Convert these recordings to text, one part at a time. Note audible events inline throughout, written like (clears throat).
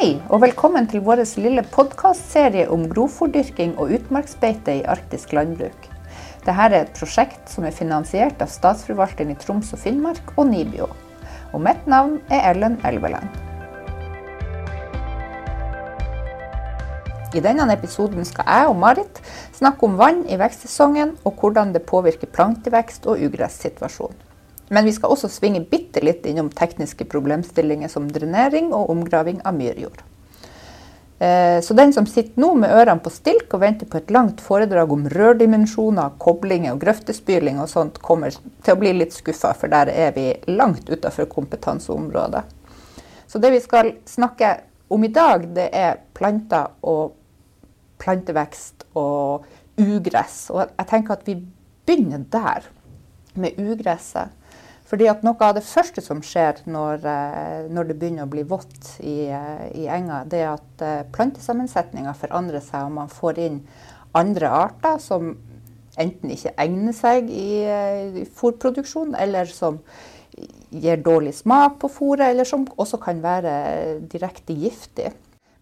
Hei, og velkommen til vår lille podkastserie om grovfòrdyrking og utmarksbeite i arktisk landbruk. Dette er et prosjekt som er finansiert av Statsforvalteren i Troms og Finnmark og NIBIO. Og mitt navn er Ellen Elveland. I denne episoden skal jeg og Marit snakke om vann i vekstsesongen, og hvordan det påvirker plantevekst og ugresssituasjonen. Men vi skal også svinge bitte litt innom tekniske problemstillinger som drenering og omgraving av myrjord. Eh, så den som sitter nå med ørene på stilk og venter på et langt foredrag om rørdimensjoner, koblinger og grøftespyling og sånt, kommer til å bli litt skuffa, for der er vi langt utafor kompetanseområdet. Så det vi skal snakke om i dag, det er planter og plantevekst og ugress. Og jeg tenker at vi begynner der, med ugresset. Fordi at Noe av det første som skjer når, eh, når det begynner å bli vått i, eh, i enga, det er at eh, plantesammensetninga forandrer seg, og man får inn andre arter som enten ikke egner seg i, i fôrproduksjon, eller som gir dårlig smak på fôret, eller som også kan være direkte giftig.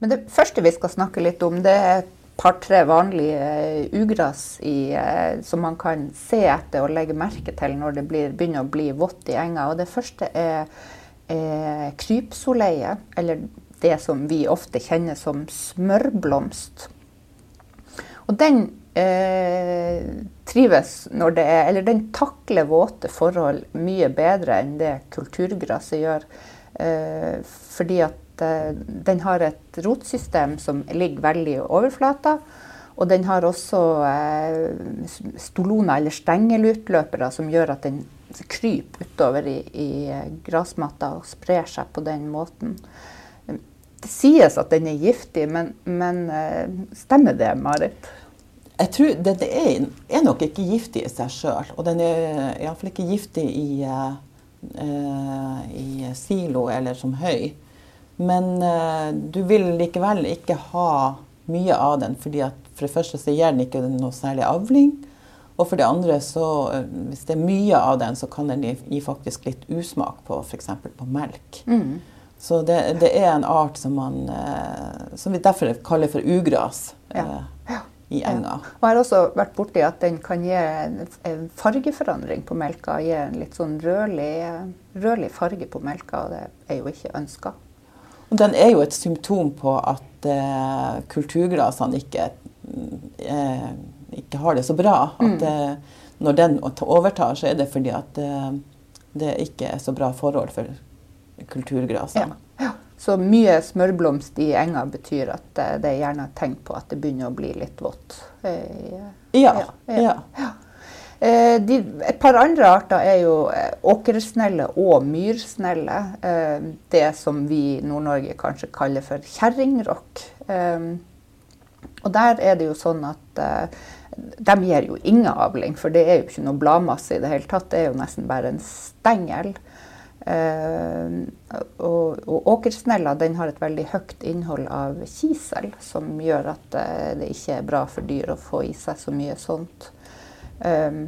Men det første vi skal snakke litt om, det er par-tre vanlige ugress ugras i, uh, som man kan se etter og legge merke til når det blir, begynner å bli vått i enga. Og det første er, er krypsoleie, eller det som vi ofte kjenner som smørblomst. Og den eh, trives når det er Eller den takler våte forhold mye bedre enn det kulturgraset gjør. Eh, fordi at Eh, den har et rotsystem som ligger veldig i overflata. Og den har også eh, stoloner, eller stengelutløpere, som gjør at den kryper utover i, i grasmatta og sprer seg på den måten. Det sies at den er giftig, men, men stemmer det, Marit? Jeg tror Den er, er, nok ikke giftig i seg sjøl. Og den er iallfall ikke giftig i, i silo eller som høy. Men uh, du vil likevel ikke ha mye av den, fordi at for det første så gir den ikke noe særlig avling. Og for det andre, så uh, hvis det er mye av den, så kan den gi, faktisk litt usmak på f.eks. på melk. Mm. Så det, det, er en art som, man, som vi derfor kaller for ugras. Ja. I enga. Ja. Og jeg har også vært borti at den kan gi en, fargeforandring på melka. Gi en litt sånn rødlig, rødlig farge på melka, og det er jo ikke ønska. Den er jo et symptom på at eh, kulturgrasene ikke, eh, ikke, har det så bra. At mm. eh, når den overtar, så er det fordi at eh, det ikke er så bra forhold for kulturgrasene. Ja. Så mye smørblomst i enga betyr at eh, det er gjerne et tegn på at det begynner å bli litt vått. Ja. ja. ja. ja. de, et par andre arter er jo eh, åkersnelle og myrsnelle. Eh, det som vi i Nord-Norge kanskje kaller for kjerringrock. Og der er det jo sånn at de gir jo ingen avling, for det er jo ikke noe bladmasse i det hele tatt. Det er jo nesten bare en stengel. Uh, og, og åkersnella har et veldig høyt innhold av kisel, som gjør at uh, det ikke er bra for dyr å få i seg så mye sånt. Um,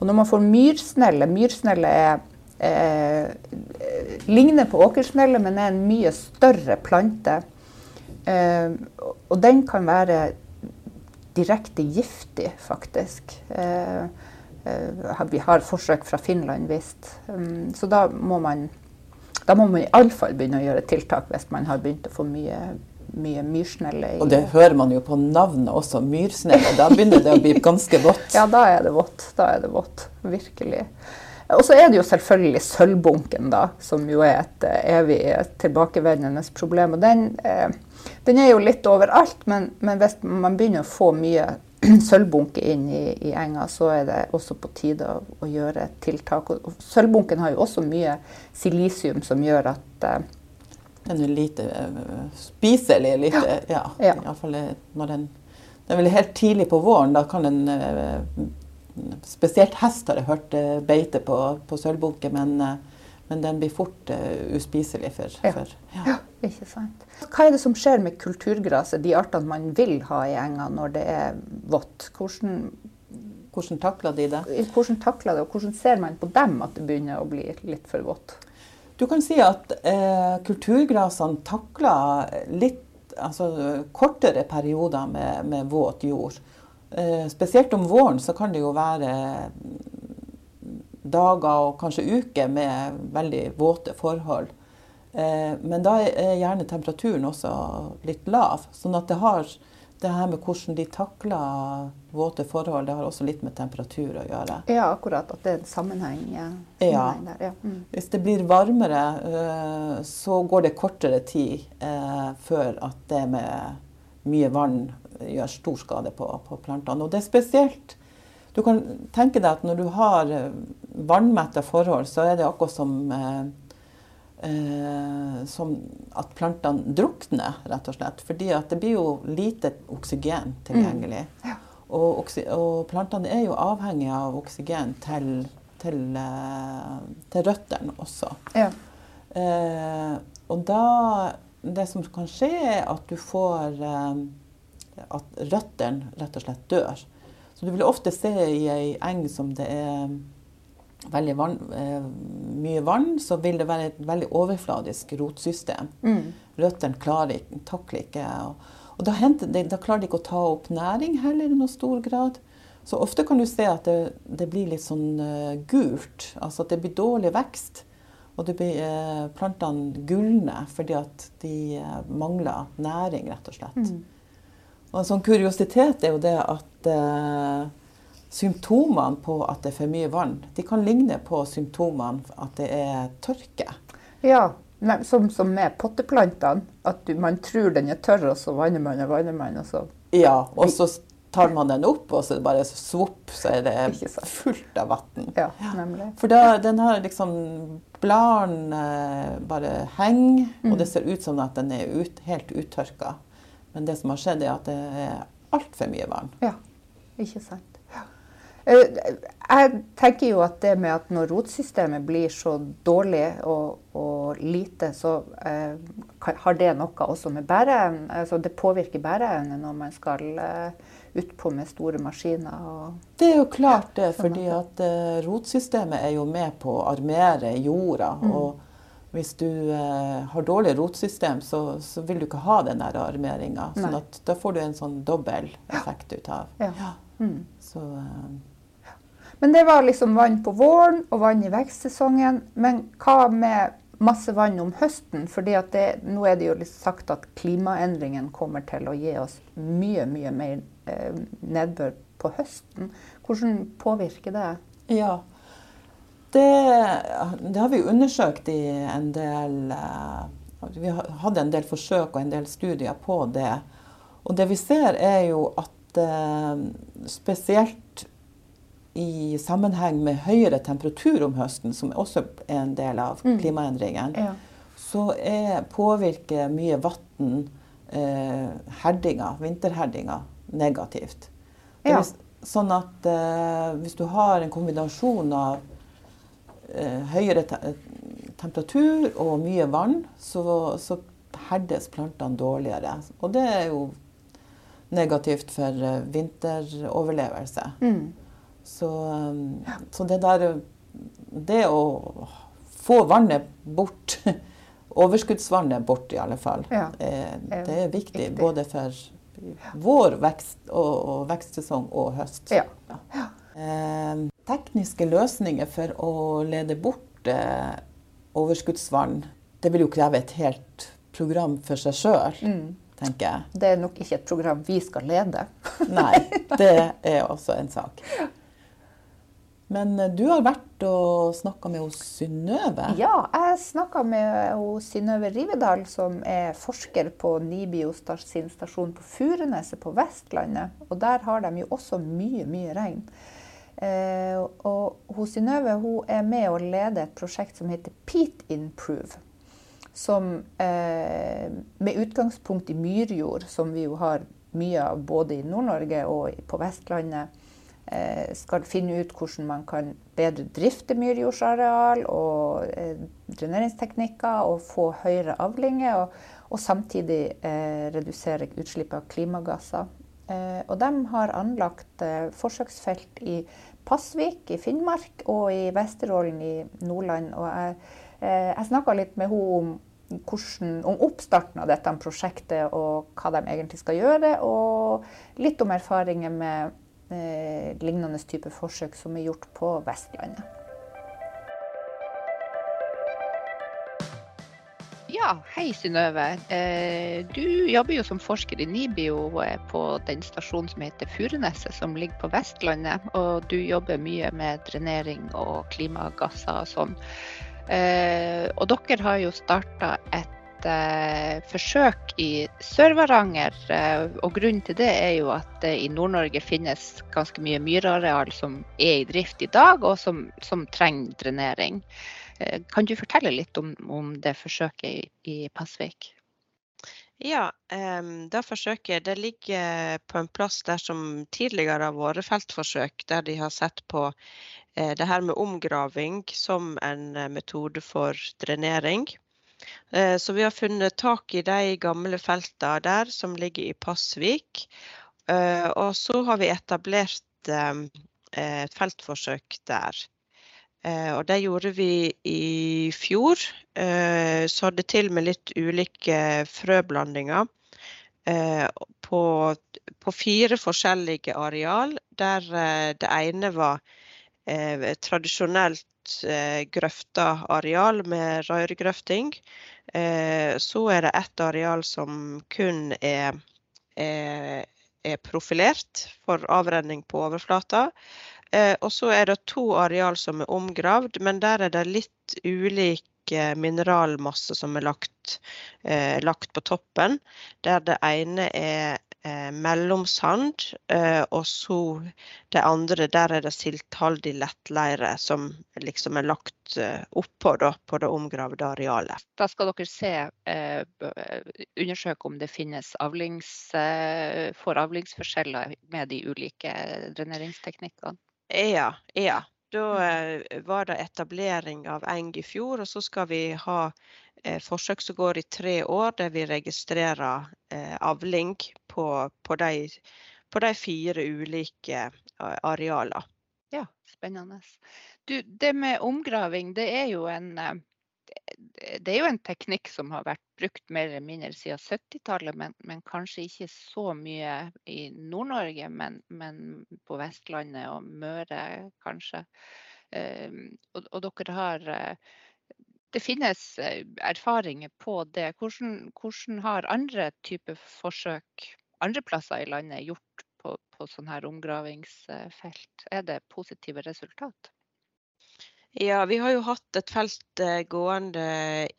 og når man får myrsnelle Myrsnelle er, eh, ligner på åkersnelle, men er en mye større plante. Eh, og den kan være direkte giftig, faktisk. Eh, eh vi har forsøk fra Finland vist. Um, så da må man da må man iallfall begynne å gjøre tiltak hvis man har begynt å få mye mye myrsnelle. Og det hører man jo på navnet også, myrsnelle. Da begynner det å bli ganske vått. (laughs) ja, da er det vått. Da er det vått. Virkelig. Og så er det jo selvfølgelig sølvbunken, da, som jo er et uh, evig tilbakevendende problem. Og den, eh, den, er jo litt overalt, men, men, hvis man begynner å få mye (clears throat) sølvbunke inn i, i, enga, så er det også på tide å, å gjøre et tiltak. Og, og sølvbunken har jo også mye silisium som gjør at uh, den er lite uh, spiselig. Lite, ja. ja, ja. Iallfall eh, når den Den er vel helt tidlig på våren. Da kan den uh, Spesielt hest har jeg hørt uh, beite på, på sølvbunke, men, men, den blir fort uspiselig for, ja. for ja. Ikke sant. Hva er det som skjer med kulturgraset, de artene man vil ha i enga når det er vått? Hvordan hvordan takler de det? Hvordan takler det, og hvordan ser man på dem at det begynner å bli litt for vått? Du kan si at eh, kulturgrasene takler litt altså, kortere perioder med, med våt jord. Eh, spesielt om våren så kan det jo være dager og kanskje uker med veldig våte forhold. Eh, men da er gjerne temperaturen også litt lav. Sånn at det har det her med hvordan de takler våte forhold, det har også litt med temperatur å gjøre. Ja, akkurat. At det er en sammenheng, ja. sammenheng ja. der. Ja. Mm. Hvis det blir varmere, eh, så går det kortere tid eh, før at det med mye vann gjør stor skade på, på plantene. Og det er spesielt Du kan tenke deg at når du har vannmette forhold, så er det akkurat som som at plantene drukner, rett og slett. Fordi at det blir jo lite oksygen tilgjengelig. Mm. Ja. Og, og, plantene er jo avhengige av oksygen til, til, eh, til røttene også. Ja. Eh, og da Det som kan skje, er at du får eh, At røttene rett og slett dør. Så du vil ofte se i ei eng som det er veldig vann, eh, mye vann, så vil det være et veldig overfladisk rotsystem. Mm. Røttene klarer, takler ikke og, og da, de, da, klarer de ikke å ta opp næring heller i noen stor grad. Så ofte kan du se at det, det blir litt sånn uh, gult. Altså at det blir dårlig vekst. Og det blir, uh, plantene gulner fordi at de uh, mangler næring, rett og slett. Mm. Og en sånn kuriositet er jo det at symptomene på at det er for mye vann, de kan ligne på symptomene at det er tørke. Ja, som, som med potteplantene. At du, man tror den er tørr, og så vanner man og vanner man. Og så ja, og så tar man den opp, og så er det bare svopp, så er det fullt av vann. Ja, For da, den har liksom Bladene bare henger, mm. og det ser ut som at den er ut, helt uttørka. Men det som har skjedd, er at det er altfor mye vann. Ja, ikke sant. Eh, jeg tenker jo at det med at når rotsystemet blir så dårlig og, og lite, så eh, har det noe også med bæreevnen altså Det påvirker bæreevnen når man skal eh, utpå med store maskiner. det er jo klart det, sånn fordi at eh, rotsystemet er jo med på å armere jorda. Mm. og hvis du eh, har dårlig rotsystem, så, så, vil du ikke ha den der armeringa. sånn da får du en sånn dobbel effekt ut av. Ja. ja. Mm. Så, eh, men det var liksom vann på våren og vann i vekstsesongen. Men hva med masse vann om høsten? Fordi nå er det jo sagt at klimaendringen kommer til å gi oss mye, mye mer eh, nedbør på høsten. Hvordan påvirker det? Ja, det, det har vi undersøkt i en del eh, Vi hadde en del forsøk og en del studier på det. Og det vi ser, er jo at eh, spesielt i sammenheng med høyere temperatur om høsten, som også er en del av mm. klimaendringen, ja. så er, påvirker mye vann eh, herdinga, vinterherdinga negativt. Ja. Vil, sånn at eh, hvis du har en kombinasjon av eh, høyere te temperatur og mye vann, så, så herdes plantene dårligere. Og det er jo negativt for eh, vinteroverlevelse. Mm. Så, um, så, det der Det å få vannet bort, (laughs) overskuddsvannet bort i alle fall, ja, eh, det er viktig, viktig. både for vår vekst og, og vekstsesong og høst. Ja. Ja. Eh, tekniske løsninger for å lede bort eh, overskuddsvann, det vil jo kreve et helt program for seg sjøl. Mm. Tenker jeg. Det er nok ikke et program vi skal lede. (laughs) Nei, det er også en sak. Men eh, du har vært og snakka med Synnøve? Ja, jeg snakka med Synnøve Rivedal, som er forsker på Nibio sin stasjon på Furuneset på Vestlandet. Og der har de jo også mye, mye regn. Eh, og Synnøve er med å lede et prosjekt som heter Peat Improve. Som eh, med utgangspunkt i myrjord, som vi jo har mye av både i Nord-Norge og på Vestlandet, Eh, skal finne ut hvordan man kan bedre drifte myrjordsareal og eh, dreneringsteknikker og få høyere avlinger, og, og samtidig eh, redusere utslipp av klimagasser. Eh, og de har anlagt eh, forsøksfelt i Pasvik i Finnmark og i Vesterålen i Nordland. Og jeg Jeg snakka litt med henne om, hvordan, om oppstarten av dette prosjektet og hva de egentlig skal gjøre, og litt om erfaringer med eh, lignende type forsøk som er gjort på Vestlandet. Ja, hei Synnøve. Eh, du jobber jo som forsker i NIBIO på den stasjonen som heter Furuneset, som ligger på Vestlandet. Og du jobber mye med drenering og klimagasser og sånn. Eh, og dere har jo starta et forsøk i Sør-Varanger. Og grunnen til det er jo at i Nord-Norge finnes ganske mye myrareal som er i drift i dag, og som, som trenger drenering. Eh, kan du fortelle litt om, om det forsøket i, Pasvik? Ja, um, det forsøket det ligger på en plass der som tidligere har vært feltforsøk, der de har sett på det her med omgraving som en uh, metode for drenering. Uh, så vi har funnet tak i de gamle feltene der som ligger i Pasvik. og så har vi etablert et feltforsøk der. Eh, og det gjorde vi i fjor. Eh, sådde til med litt ulike frøblandinger. Eh, på, på, fire forskjellige areal, der eh, det ene var eh, tradisjonelt eh, grøfta areal med rørgrøfting. så er det ett areal som kun er, er, er profilert for avrenning på overflata. Eh, og så er det to areal som er omgravd, men der er det litt ulik mineralmasse som er lagt, eh, lagt, på toppen. Der det ene er eh, mellomsand, eh, og så det andre der er det siltholdig lettleire som liksom er lagt eh, oppå da, på det omgravde arealet. Da skal dere se, eh, undersøke om det finnes avlings, for avlingsforskjeller med de ulike dreneringsteknikkene? Ja, ja. Da mm. eh, var det etablering av eng i fjor, og så skal vi ha eh, forsøk som går i tre år, der vi registrerer eh, avling på, på, de, på, de, fire ulike arealene. Ja, spennende. Du, det med omgraving, det er en det er jo en teknikk som har vært brukt mer eller mindre siden 70-tallet, men, men, kanskje ikke så mye i Nord-Norge, men, men, på Vestlandet og Møre kanskje. Um, og, og, dere har uh, Det finnes erfaringer på det. Hvordan, hvordan, har andre typer forsøk andre plasser i landet gjort på, på sånne her omgravingsfelt? Er det positive resultat? Ja, vi har jo hatt et felt eh, gående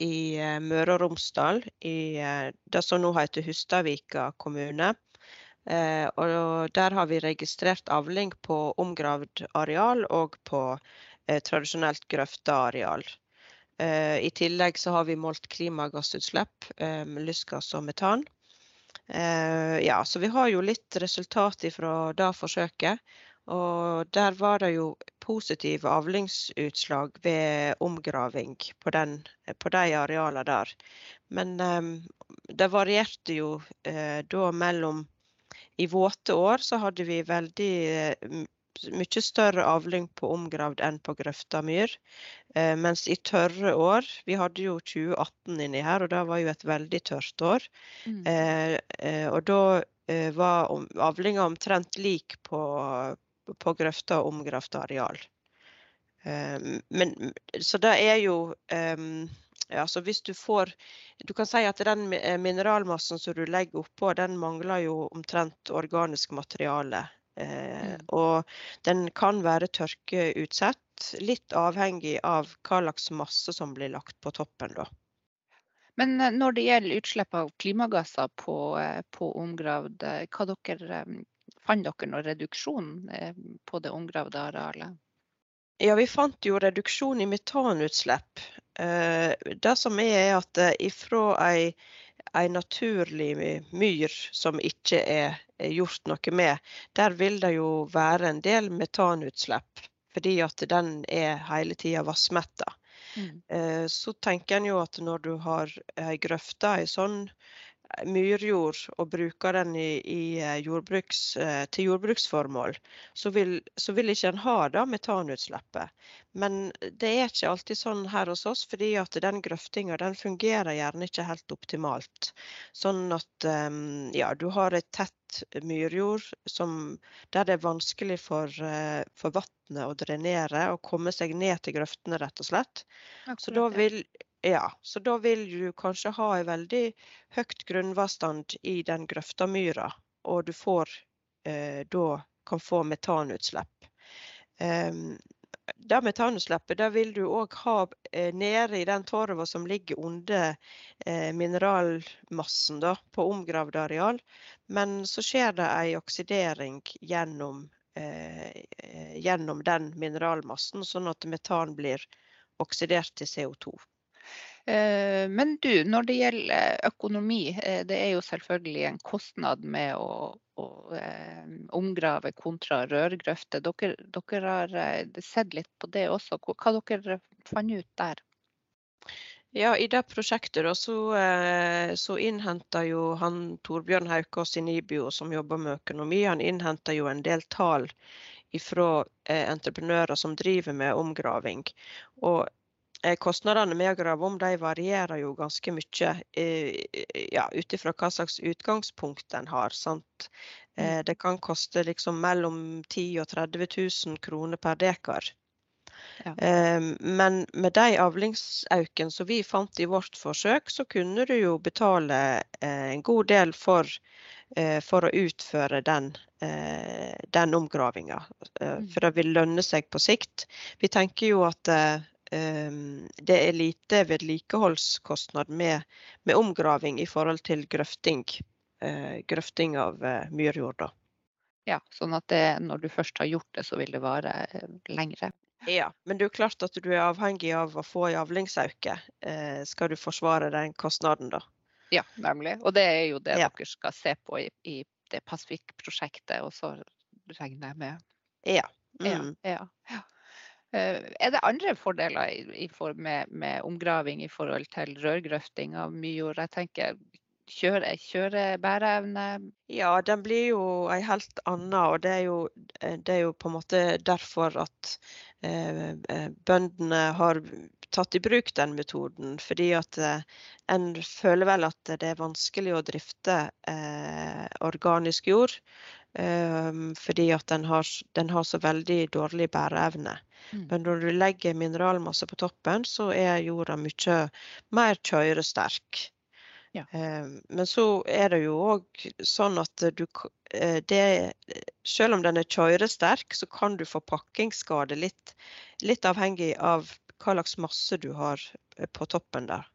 i eh, Møre og Romsdal, i eh, det som nå heter Hustadvika kommune. Og der har vi registrert avling på omgravd areal og på tradisjonelt grøfta areal. I tillegg så har vi målt klimagassutslipp, lystgass og metan. Ja, så vi har jo litt resultat fra det forsøket. Og der var det jo positive avlingsutslag ved omgraving på, den, på de arealene der. Men um, det varierte jo uh, da mellom I våte år så hadde vi veldig uh, mye større avling på omgravd enn på grøfta myr. Eh, mens i tørre år Vi hadde jo 2018 inni her, og det var jo et veldig tørt år. Mm. og da var avlinga omtrent lik på på grøfta og omgravd areal. Um, men, så det er jo ja, så hvis du får Du kan si at den eh, mineralmassen som du legger oppå, den mangler jo omtrent organisk materiale. Uh, mm. Og den kan være tørkeutsatt, litt avhengig av hva slags masse som blir lagt på toppen. da. Men eh, når det gjelder utslipp av klimagasser på, på omgravd, hva dere Fant dere noen reduksjon eh, på det omgravde arealet? Ja, vi fant jo reduksjon i metanutslipp. Eh, det som er, er at eh, ifra ei, ei naturlig myr som ikke er gjort noe med, der vil det jo være en del metanutslipp. Fordi at den er hele tida vassmetta. Mm. Så tenker en jo at når du har ei grøfte, ei sånn myrjord og bruker den i, i eh, jordbruks, eh, til jordbruksformål, så vil, så vil ikke en ha det metanutslippet. Men det er ikke alltid sånn her hos oss, fordi at den grøftinga den fungerer gjerne ikke helt optimalt. Sånn at um, ja, du har et tett myrjord som, der det er vanskelig for, uh, for vannet å drenere og komme seg ned til grøftene, rett og slett. Så da vil ja, så da vil du kanskje ha en veldig høyt grunnvannstand i den grøfta myra, og du får eh, da kan få metanutslipp. Um, det metanutslippet det vil du òg ha eh, nede i den torva som ligger under eh, mineralmassen da, på omgravd areal. Men så skjer det en oksidering gjennom, eh, gjennom den mineralmassen, sånn at metan blir oksidert til CO2. Eh, men du, når det gjelder økonomi, eh, det er jo selvfølgelig en kostnad med å, å eh, omgrave kontra rørgrøfter. Dere, dere, har sett litt på det også. Hva dere fant ut der? Ja, I det prosjektet da, så, så innhenta jo han Torbjørn Haukås i NIBIO, som jobber med økonomi, han jo en del tall fra eh, entreprenører som driver med omgraving. Og Eh, kostnadene med å grave om de varierer jo ganske mye eh, ja, ut ifra hva slags utgangspunkt en har. Sant? Eh, mm. Det kan koste liksom mellom 10 000 og 30 000 kroner per dekar. Ja. Men med de avlingsauken som vi fant i vårt forsøk, så kunne du jo betale en god del for, for å utføre den, den omgravinga. Mm. For det vil lønne seg på sikt. Vi tenker jo at Ehm, det er lite vedlikeholdskostnad med, med, omgraving i forhold til grøfting, eh, grøfting av eh, myrjord. Ja, sånn at det, når du først har gjort det, så vil det vare eh, lengre. Ja, men det er jo klart at du er avhengig av å få en avlingsauke. Skal du forsvare den kostnaden, da? Ja, nemlig. Og det er jo det ja. dere skal se på i, i det Pasvik-prosjektet, og så regner jeg med. Ja. Mm. ja, ja. Eh, er det andre fordeler med, med, omgraving i forhold til rørgrøfting av myr? Jeg tenker kjøre, kjørebæreevne? Ja, den blir jo ei helt anna, Og det er jo, det er jo på en måte derfor at eh, eh, bøndene har tatt i bruk den metoden. Fordi at eh, en føler vel at det er vanskelig å drifte eh, organisk jord. Um, fordi at den har, den har, så veldig dårlig bæreevne. Mm. Men når du legger mineralmasse på toppen, så er jorda mye mer kjøresterk. Ja. Um, men så er det jo òg sånn at du eh, det, Selv om den er kjøresterk, så kan du få pakkingsskade litt, litt avhengig av hva slags masse du har eh, på toppen der.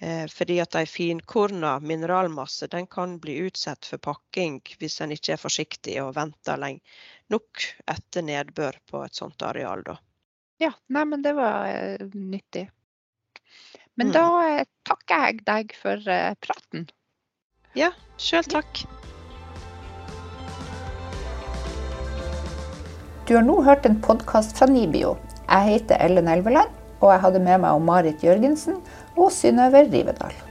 Eh, fordi at ei finkorna mineralmasse den kan bli utsatt for pakking hvis en ikke er forsiktig og venter lenge nok etter nedbør på et sånt areal. Da. Ja, nei, men det var uh, nyttig. Men mm. da uh, takker jeg deg for uh, praten. Ja, sjøl takk. Du har nå hørt en podkast fra Nibio. Jeg heter Ellen Elveland, og jeg hadde med meg Marit Jørgensen og Synnøve Rivedal.